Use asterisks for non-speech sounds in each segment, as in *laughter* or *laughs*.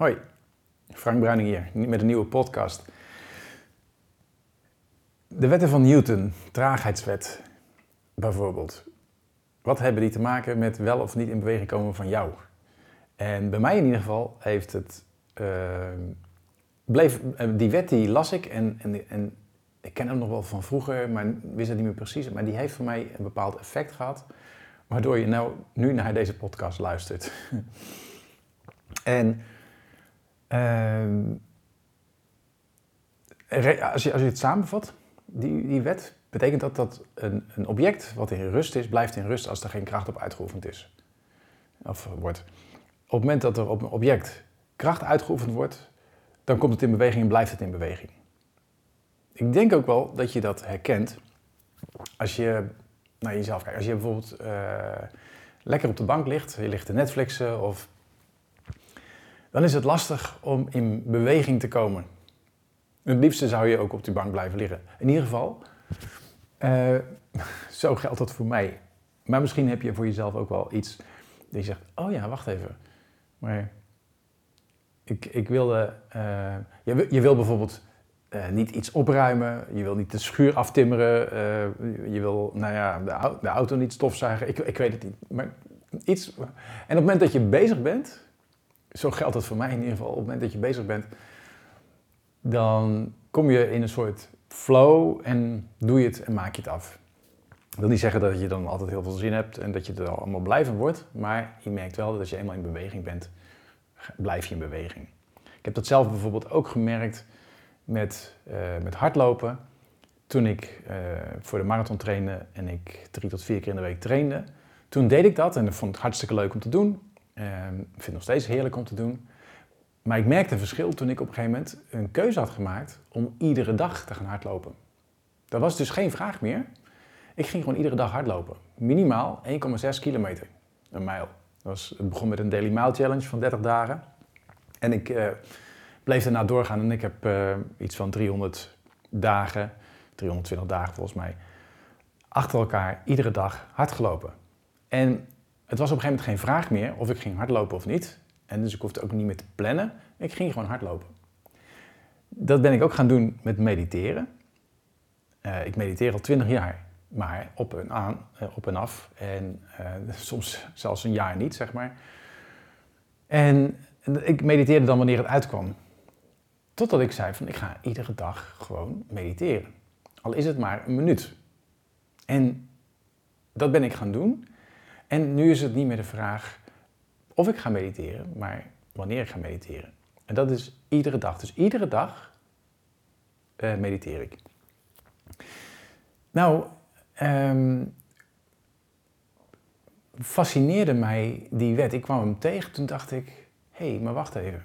Hoi, Frank Bruining hier, met een nieuwe podcast. De wetten van Newton, traagheidswet bijvoorbeeld. Wat hebben die te maken met wel of niet in beweging komen van jou? En bij mij in ieder geval heeft het... Uh, bleef, uh, die wet die las ik en, en, en ik ken hem nog wel van vroeger, maar wist het niet meer precies. Maar die heeft voor mij een bepaald effect gehad, waardoor je nou nu naar deze podcast luistert. *laughs* en als, je, als je het samenvat, die, die wet, betekent dat dat een, een object wat in rust is, blijft in rust als er geen kracht op uitgeoefend is. Of wordt. Op het moment dat er op een object kracht uitgeoefend wordt, dan komt het in beweging en blijft het in beweging. Ik denk ook wel dat je dat herkent als je naar jezelf kijkt. Als je bijvoorbeeld uh, lekker op de bank ligt, je ligt te Netflixen of dan is het lastig om in beweging te komen. Het liefste zou je ook op die bank blijven liggen. In ieder geval, uh, *laughs* zo geldt dat voor mij. Maar misschien heb je voor jezelf ook wel iets die zegt, oh ja, wacht even. Maar ik, ik wilde, uh, je, je wil bijvoorbeeld uh, niet iets opruimen, je wil niet de schuur aftimmeren, je wil, nou ja, de, de, auto niet stofzuigen, ik, ik weet het niet. Maar iets, en op het moment dat je bezig bent, zo geldt het voor mij in ieder geval, op het moment dat je bezig bent, dan kom je in een soort flow en doe je het en maak je het af. Ik wil niet zeggen dat je dan altijd heel veel zin hebt en dat je er allemaal blij van wordt, maar je merkt wel dat als je eenmaal in beweging bent, blijf je in beweging. Ik heb dat zelf bijvoorbeeld ook gemerkt met, uh, met hardlopen. Toen ik uh, voor de marathon trainde en ik drie tot vier keer in de week trainde, toen deed ik dat en dat vond ik hartstikke leuk om te doen. Ehm, ik vind het nog steeds heerlijk om te doen. Maar ik merkte een verschil toen ik op een gegeven moment een keuze had gemaakt om iedere dag te gaan hardlopen. Dat was dus geen vraag meer. Ik ging gewoon iedere dag hardlopen. Minimaal 1,6 kilometer, een mijl. Dat was, het begon met een Daily Mile Challenge van 30 dagen. En ik uh, bleef daarna doorgaan en ik heb uh, iets van 300 dagen, 320 dagen volgens mij, achter elkaar iedere dag hard gelopen. En het was op een gegeven moment geen vraag meer of ik ging hardlopen of niet. En dus ik hoefde ook niet meer te plannen. Ik ging gewoon hardlopen. Dat ben ik ook gaan doen met mediteren. Uh, ik mediteer al twintig jaar, maar op en, aan, uh, op en af. En uh, *laughs* soms zelfs een jaar niet, zeg maar. En ik mediteerde dan wanneer het uitkwam. Totdat ik zei van ik ga iedere dag gewoon mediteren. Al is het maar een minuut. En dat ben ik gaan doen. En nu is het niet meer de vraag of ik ga mediteren, maar wanneer ik ga mediteren. En dat is iedere dag. Dus iedere dag uh, mediteer ik. Nou, um, fascineerde mij die wet. Ik kwam hem tegen, toen dacht ik, hé, hey, maar wacht even.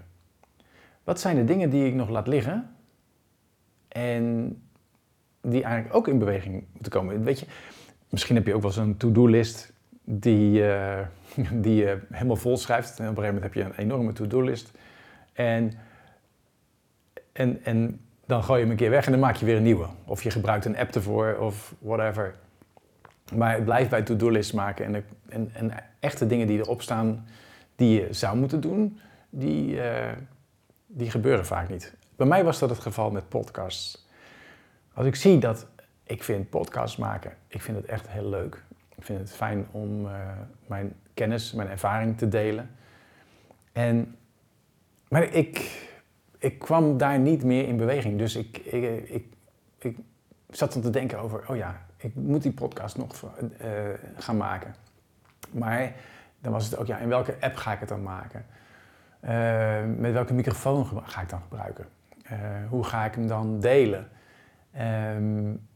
Wat zijn de dingen die ik nog laat liggen en die eigenlijk ook in beweging moeten komen? Weet je, misschien heb je ook wel zo'n to-do-list die, uh, *laughs* die je helemaal vol schrijft. En op een gegeven moment heb je een enorme to-do-list. En, en, en dan gooi je hem een keer weg en dan maak je weer een nieuwe. Of je gebruikt een app ervoor of whatever. Maar het blijft bij to-do-list maken. En, en, en, echte dingen die erop staan die je zou moeten doen, die, uh, die gebeuren vaak niet. Bij mij was dat het geval met podcasts. Als ik zie dat ik vind podcasts maken, ik vind het echt heel leuk. Vind het fijn om uh, mijn kennis, mijn ervaring te delen. En, maar ik, ik kwam daar niet meer in beweging. Dus ik, ik, ik, ik zat dan te denken over, oh ja, ik moet die podcast nog uh, gaan maken. Maar dan was het ook, ja, in welke app ga ik het dan maken? Uh, met welke microfoon ga ik dan gebruiken? hoe ga ik hem dan delen? Um,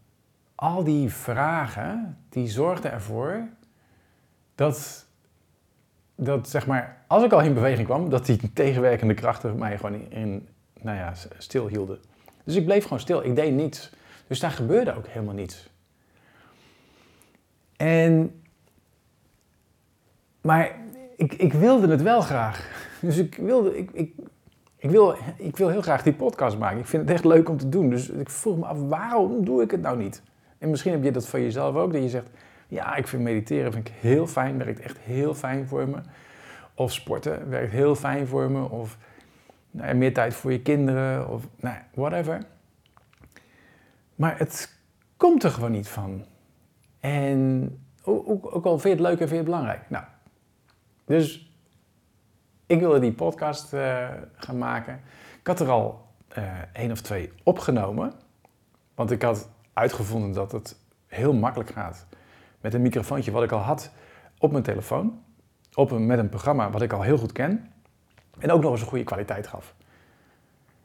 al die vragen, die zorgden ervoor dat, dat, zeg maar, als ik al in beweging kwam, dat die tegenwerkende krachten mij gewoon in, nou ja, stil hielden. Dus ik bleef gewoon stil, ik deed niets. Dus daar gebeurde ook helemaal niets. En, maar ik, ik wilde het wel graag. *laughs* Dus ik wilde, ik, ik, ik wil, ik wil heel graag die podcast maken. Ik vind het echt leuk om te doen. Dus ik vroeg me af, waarom doe ik het nou niet? En misschien heb je dat van jezelf ook, dat je zegt, ja, ik vind mediteren vind ik heel fijn, werkt echt heel fijn voor me. Of sporten werkt heel fijn voor me. Of nou meer tijd voor je kinderen of nou, whatever. Maar het komt er gewoon niet van. En ook, ook al vind je het leuk en vind je het belangrijk. Nou, dus ik wilde die podcast uh, gaan maken. Ik had er al uh, één of twee opgenomen. Want ik had uitgevonden dat het heel makkelijk gaat. Met een microfoontje wat ik al had op mijn telefoon. Op een, met een programma wat ik al heel goed ken. En ook nog eens een goede kwaliteit gaf.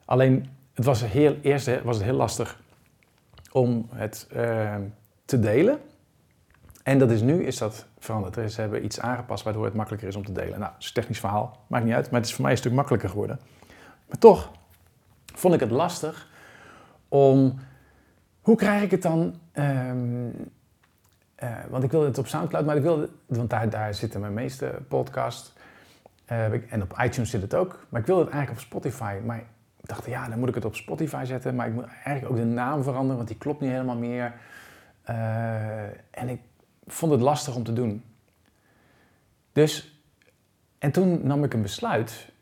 Alleen, het was heel, eerst was het heel lastig om het uh, te delen. En dat is nu is dat veranderd. Ze hebben iets aangepast waardoor het makkelijker is om te delen. Nou, het is een technisch verhaal, maakt niet uit, maar het is voor mij een stuk makkelijker geworden. Maar toch vond ik het lastig om. Hoe krijg ik het dan? Um, uh, want ik wilde het op Soundcloud, maar ik wilde, want daar, zitten mijn meeste podcasts. Uh, en op iTunes zit het ook. Maar ik wilde het eigenlijk op Spotify. Maar ik dacht, ja, dan moet ik het op Spotify zetten. Maar ik moet eigenlijk ook de naam veranderen, want die klopt niet helemaal meer. Uh, en ik vond het lastig om te doen. Dus, en toen nam ik een besluit.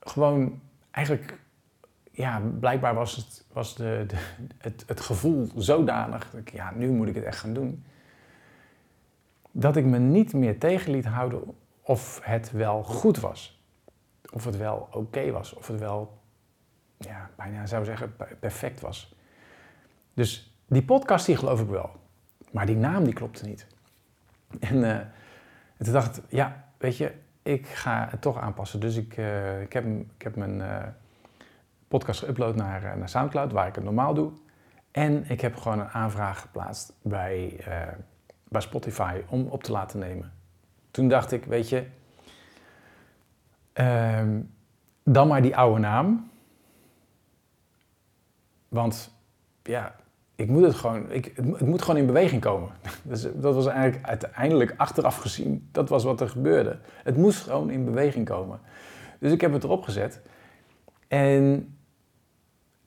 Gewoon, eigenlijk, ja, blijkbaar was het, was de, de het, het gevoel zodanig. Dat ik, ja, nu moet ik het echt gaan doen. Dat ik me niet meer tegen liet houden of het wel goed was. Of het wel oké was. Of het wel, ja, bijna zou zeggen, perfect was. Dus die podcast, die geloof ik wel. Maar die naam die klopte niet. En, uh, toen dacht ik, ja, weet je, ik ga het toch aanpassen. Dus ik, uh, ik, heb, ik heb mijn uh, podcast geüpload naar, naar Soundcloud, waar ik het normaal doe. En ik heb gewoon een aanvraag geplaatst bij, bij Spotify om op te laten nemen. Toen dacht ik, weet je, ehm, dan maar die oude naam. Want ja, ik moet het gewoon, ik, het, moet gewoon in beweging komen. *laughs* Dus dat was eigenlijk uiteindelijk achteraf gezien, dat was wat er gebeurde. Het moest gewoon in beweging komen. Dus ik heb het erop gezet. En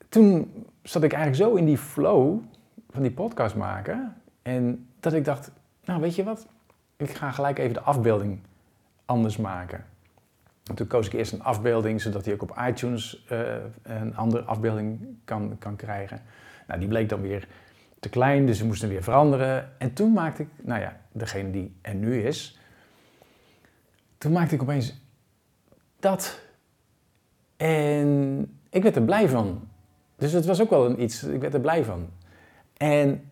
toen zat ik eigenlijk zo in die flow van die podcast maken. En dat ik dacht, nou weet je wat, ik ga gelijk even de afbeelding anders maken. En toen koos ik eerst een afbeelding, zodat hij ook op iTunes uh, een andere afbeelding kan, kan krijgen. Nou, die bleek dan weer te klein, dus we moesten weer veranderen. En toen maakte ik, nou ja, degene die er nu is, toen maakte ik opeens dat. En ik werd er blij van. Dus het was ook wel een iets, ik werd er blij van. En,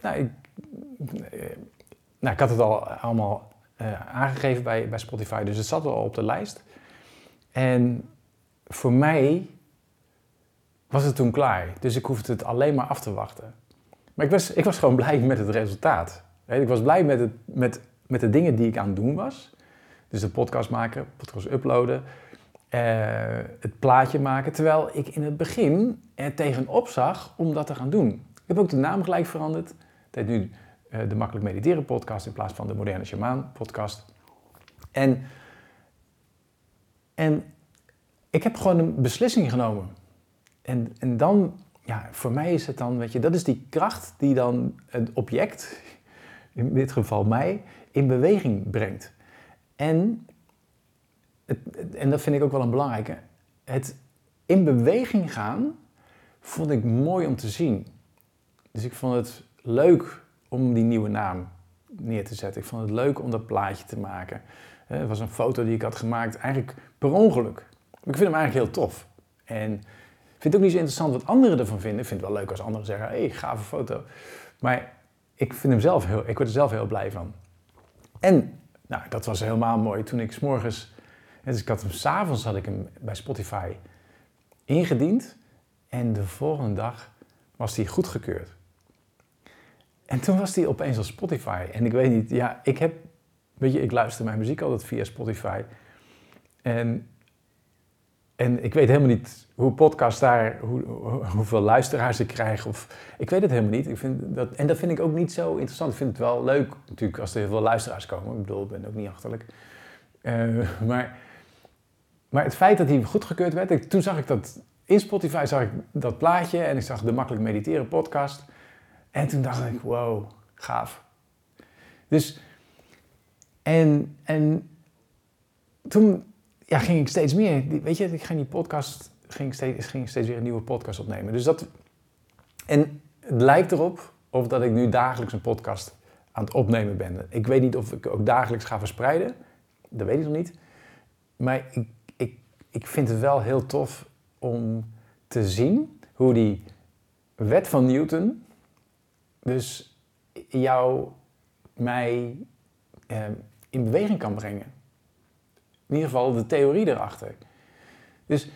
nou, ik, nou, ik had het al allemaal uh, aangegeven bij, bij Spotify, dus het zat al op de lijst. En voor mij was het toen klaar. Dus ik hoefde het alleen maar af te wachten. Maar ik was, ik was gewoon blij met het resultaat. Ik was blij met, het, met, met de dingen die ik aan het doen was. Dus de podcast maken, podcast uploaden, het plaatje maken. Terwijl ik in het begin er tegenop zag om dat te gaan doen. Ik heb ook de naam gelijk veranderd. Het nu uh, de Makkelijk Mediteren podcast in plaats van de Moderne Shamaan podcast. En, en ik heb gewoon een beslissing genomen en, en dan, ja, voor mij is het dan, weet je, dat is die kracht die dan het object, in dit geval mij, in beweging brengt. En, en dat vind ik ook wel een belangrijke, het in beweging gaan vond ik mooi om te zien. Dus ik vond het leuk om die nieuwe naam neer te zetten. Ik vond het leuk om dat plaatje te maken. Het was een foto die ik had gemaakt, eigenlijk per ongeluk. Ik vind hem eigenlijk heel tof. En vind het ook niet zo interessant wat anderen ervan vinden. Ik vind het wel leuk als anderen zeggen, hé, hey, gave foto. Maar ik vind hem zelf heel, ik word er zelf heel blij van. En, nou, dat was helemaal mooi. Toen ik s'morgens, dus ik had hem s'avonds had ik hem bij Spotify ingediend. En de volgende dag was hij goedgekeurd. En toen was hij opeens op Spotify. En ik weet niet, ja, ik heb, weet je, ik luister mijn muziek altijd via Spotify. En en ik weet helemaal niet hoe podcast daar, hoe, hoeveel luisteraars ik krijg. Of, ik weet het helemaal niet. Ik vind dat, en dat vind ik ook niet zo interessant. Ik vind het wel leuk natuurlijk als er heel veel luisteraars komen. Ik bedoel, ik ben ook niet achterlijk. Uh, maar, maar het feit dat hij goedgekeurd werd, toen zag ik dat in Spotify zag ik dat plaatje en ik zag de Makkelijk Mediteren podcast. En toen dacht ik, wow, gaaf. Dus, en, en toen ja, ging ik steeds meer, weet je, ik ging die podcast, ging steeds, ging steeds weer een nieuwe podcast opnemen. Dus dat, en het lijkt erop of dat ik nu dagelijks een podcast aan het opnemen ben. Ik weet niet of ik ook dagelijks ga verspreiden, dat weet ik nog niet. Maar ik, ik, vind het wel heel tof om te zien hoe die wet van Newton dus jou, mij eh, in beweging kan brengen. In ieder geval de theorie erachter. Dus,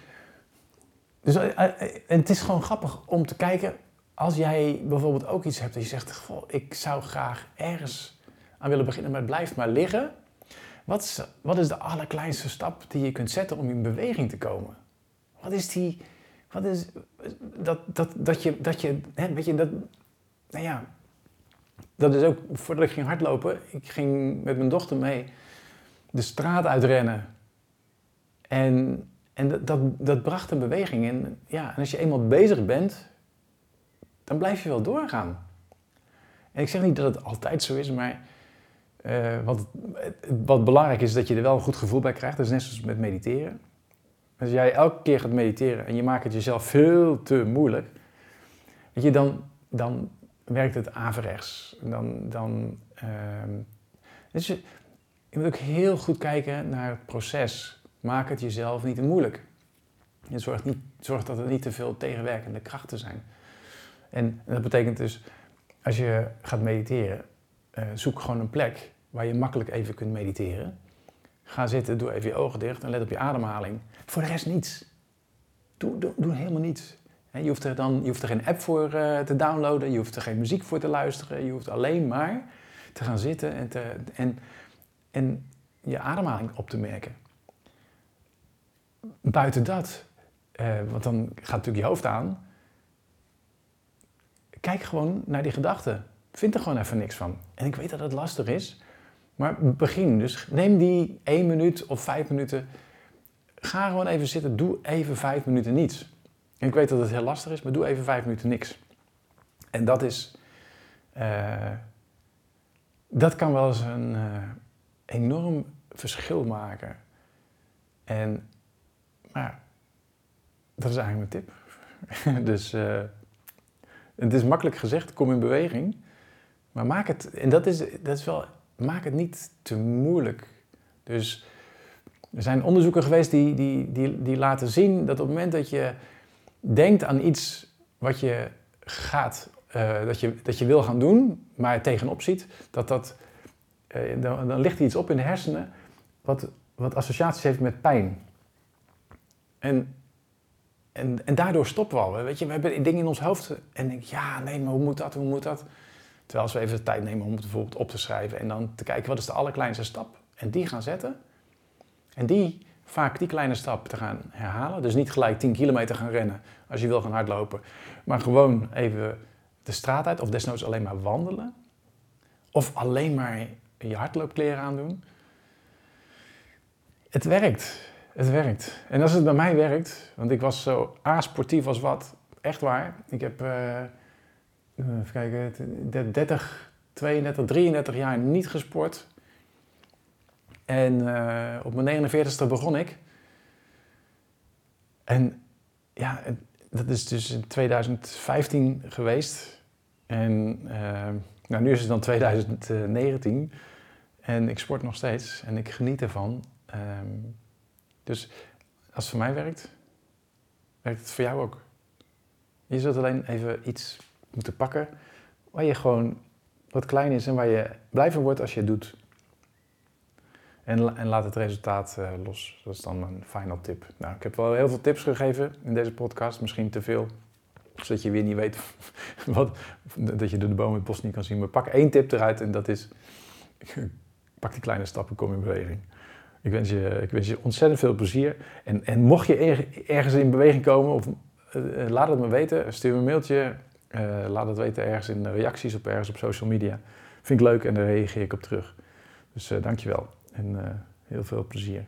dus eh, eh, en het is gewoon grappig om te kijken, als jij bijvoorbeeld ook iets hebt dat je zegt, ik zou graag ergens aan willen beginnen, maar het blijft maar liggen. Wat is, wat is de allerkleinste stap die je kunt zetten om in beweging te komen? Wat is die, wat is, dat, dat, dat je, dat je, hè, weet je, dat, nou ja, dat is ook, voordat ik ging hardlopen, ik ging met mijn dochter mee de straat uitrennen. En, en dat, dat, dat bracht een beweging. En, ja, en als je eenmaal bezig bent, dan blijf je wel doorgaan. En ik zeg niet dat het altijd zo is, maar eh, wat, belangrijk is, dat je er wel een goed gevoel bij krijgt. Dat is net zoals met mediteren. Als jij elke keer gaat mediteren en je maakt het jezelf veel te moeilijk, je, dan, dan werkt het averechts. Dan, dan, dus je, moet ook heel goed kijken naar het proces. Maak het jezelf niet te moeilijk. Je zorgt, niet, zorgt dat er niet te veel tegenwerkende krachten zijn. En dat betekent dus, als je gaat mediteren, eh, zoek gewoon een plek waar je makkelijk even kunt mediteren. Ga zitten, doe even je ogen dicht en let op je ademhaling. Voor de rest niets. Doe, doe, doe helemaal niets. Je hoeft, er dan, je hoeft er geen app voor eh, te downloaden, je hoeft er geen muziek voor te luisteren. Je hoeft alleen maar te gaan zitten en, te, en, en je ademhaling op te merken. Buiten dat, eh, want dan gaat natuurlijk je hoofd aan. Kijk gewoon naar die gedachten. Vind er gewoon even niks van. En ik weet dat het lastig is, maar begin. Dus neem die één minuut of vijf minuten. Ga gewoon even zitten. Doe even vijf minuten niets. En ik weet dat het heel lastig is, maar doe even vijf minuten niks. En dat is. eh, dat kan wel eens een eh, enorm verschil maken. En. Maar. Dat is eigenlijk mijn tip. *laughs* dus. eh, het is makkelijk gezegd, kom in beweging. Maar maak het. En dat is, dat is wel. Maak het niet te moeilijk. Dus. Er zijn onderzoeken geweest die, die, die, die laten zien dat op het moment dat je denkt aan iets wat je gaat, eh, dat, je, dat je wil gaan doen, maar tegenop ziet, dat dat, eh, dan, dan ligt er iets op in de hersenen wat, wat associaties heeft met pijn. En, en, en daardoor stoppen we al. Weet je, we hebben dingen in ons hoofd en denk ja, nee, maar hoe moet dat, hoe moet dat? Terwijl als we even de tijd nemen om het bijvoorbeeld op te schrijven en dan te kijken wat is de allerkleinste stap en die gaan zetten. En die vaak die kleine stap te gaan herhalen. Dus niet gelijk 10 kilometer gaan rennen als je wil gaan hardlopen. Maar gewoon even de straat uit of desnoods alleen maar wandelen. Of alleen maar je hardloopkleren aandoen. Het werkt. Het werkt. En als het bij mij werkt, want ik was zo asportief als wat, echt waar. Ik heb, eh, even kijken, 30, 32, 33 jaar niet gesport. En eh, op mijn 49ste begon ik. En ja, dat is dus in 2015 geweest. En eh, nou, nu is het dan 2019. En ik sport nog steeds en ik geniet ervan. Ehm, dus als het voor mij werkt, werkt het voor jou ook. Je zult alleen even iets moeten pakken waar je gewoon wat klein is en waar je blij van wordt als je het doet. En, en laat het resultaat eh, los. Dat is dan mijn final tip. Nou, ik heb wel heel veel tips gegeven in deze podcast. Misschien te veel. Zodat je weer niet weet *laughs* wat, dat je door de boom het bos niet kan zien. Maar pak één tip eruit en dat is... *laughs* Pak die kleine stappen, kom in beweging. Ik wens je, ik wens je ontzettend veel plezier. En, en mocht je er- ergens in beweging komen, of, eh, eh, laat het me weten. Stuur me een mailtje. Eh, laat het weten ergens in de reacties of ergens op social media. Vind ik leuk en daar reageer ik op terug. Dus eh dankjewel en eh, heel veel plezier.